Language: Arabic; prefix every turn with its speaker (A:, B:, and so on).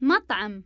A: مطعم.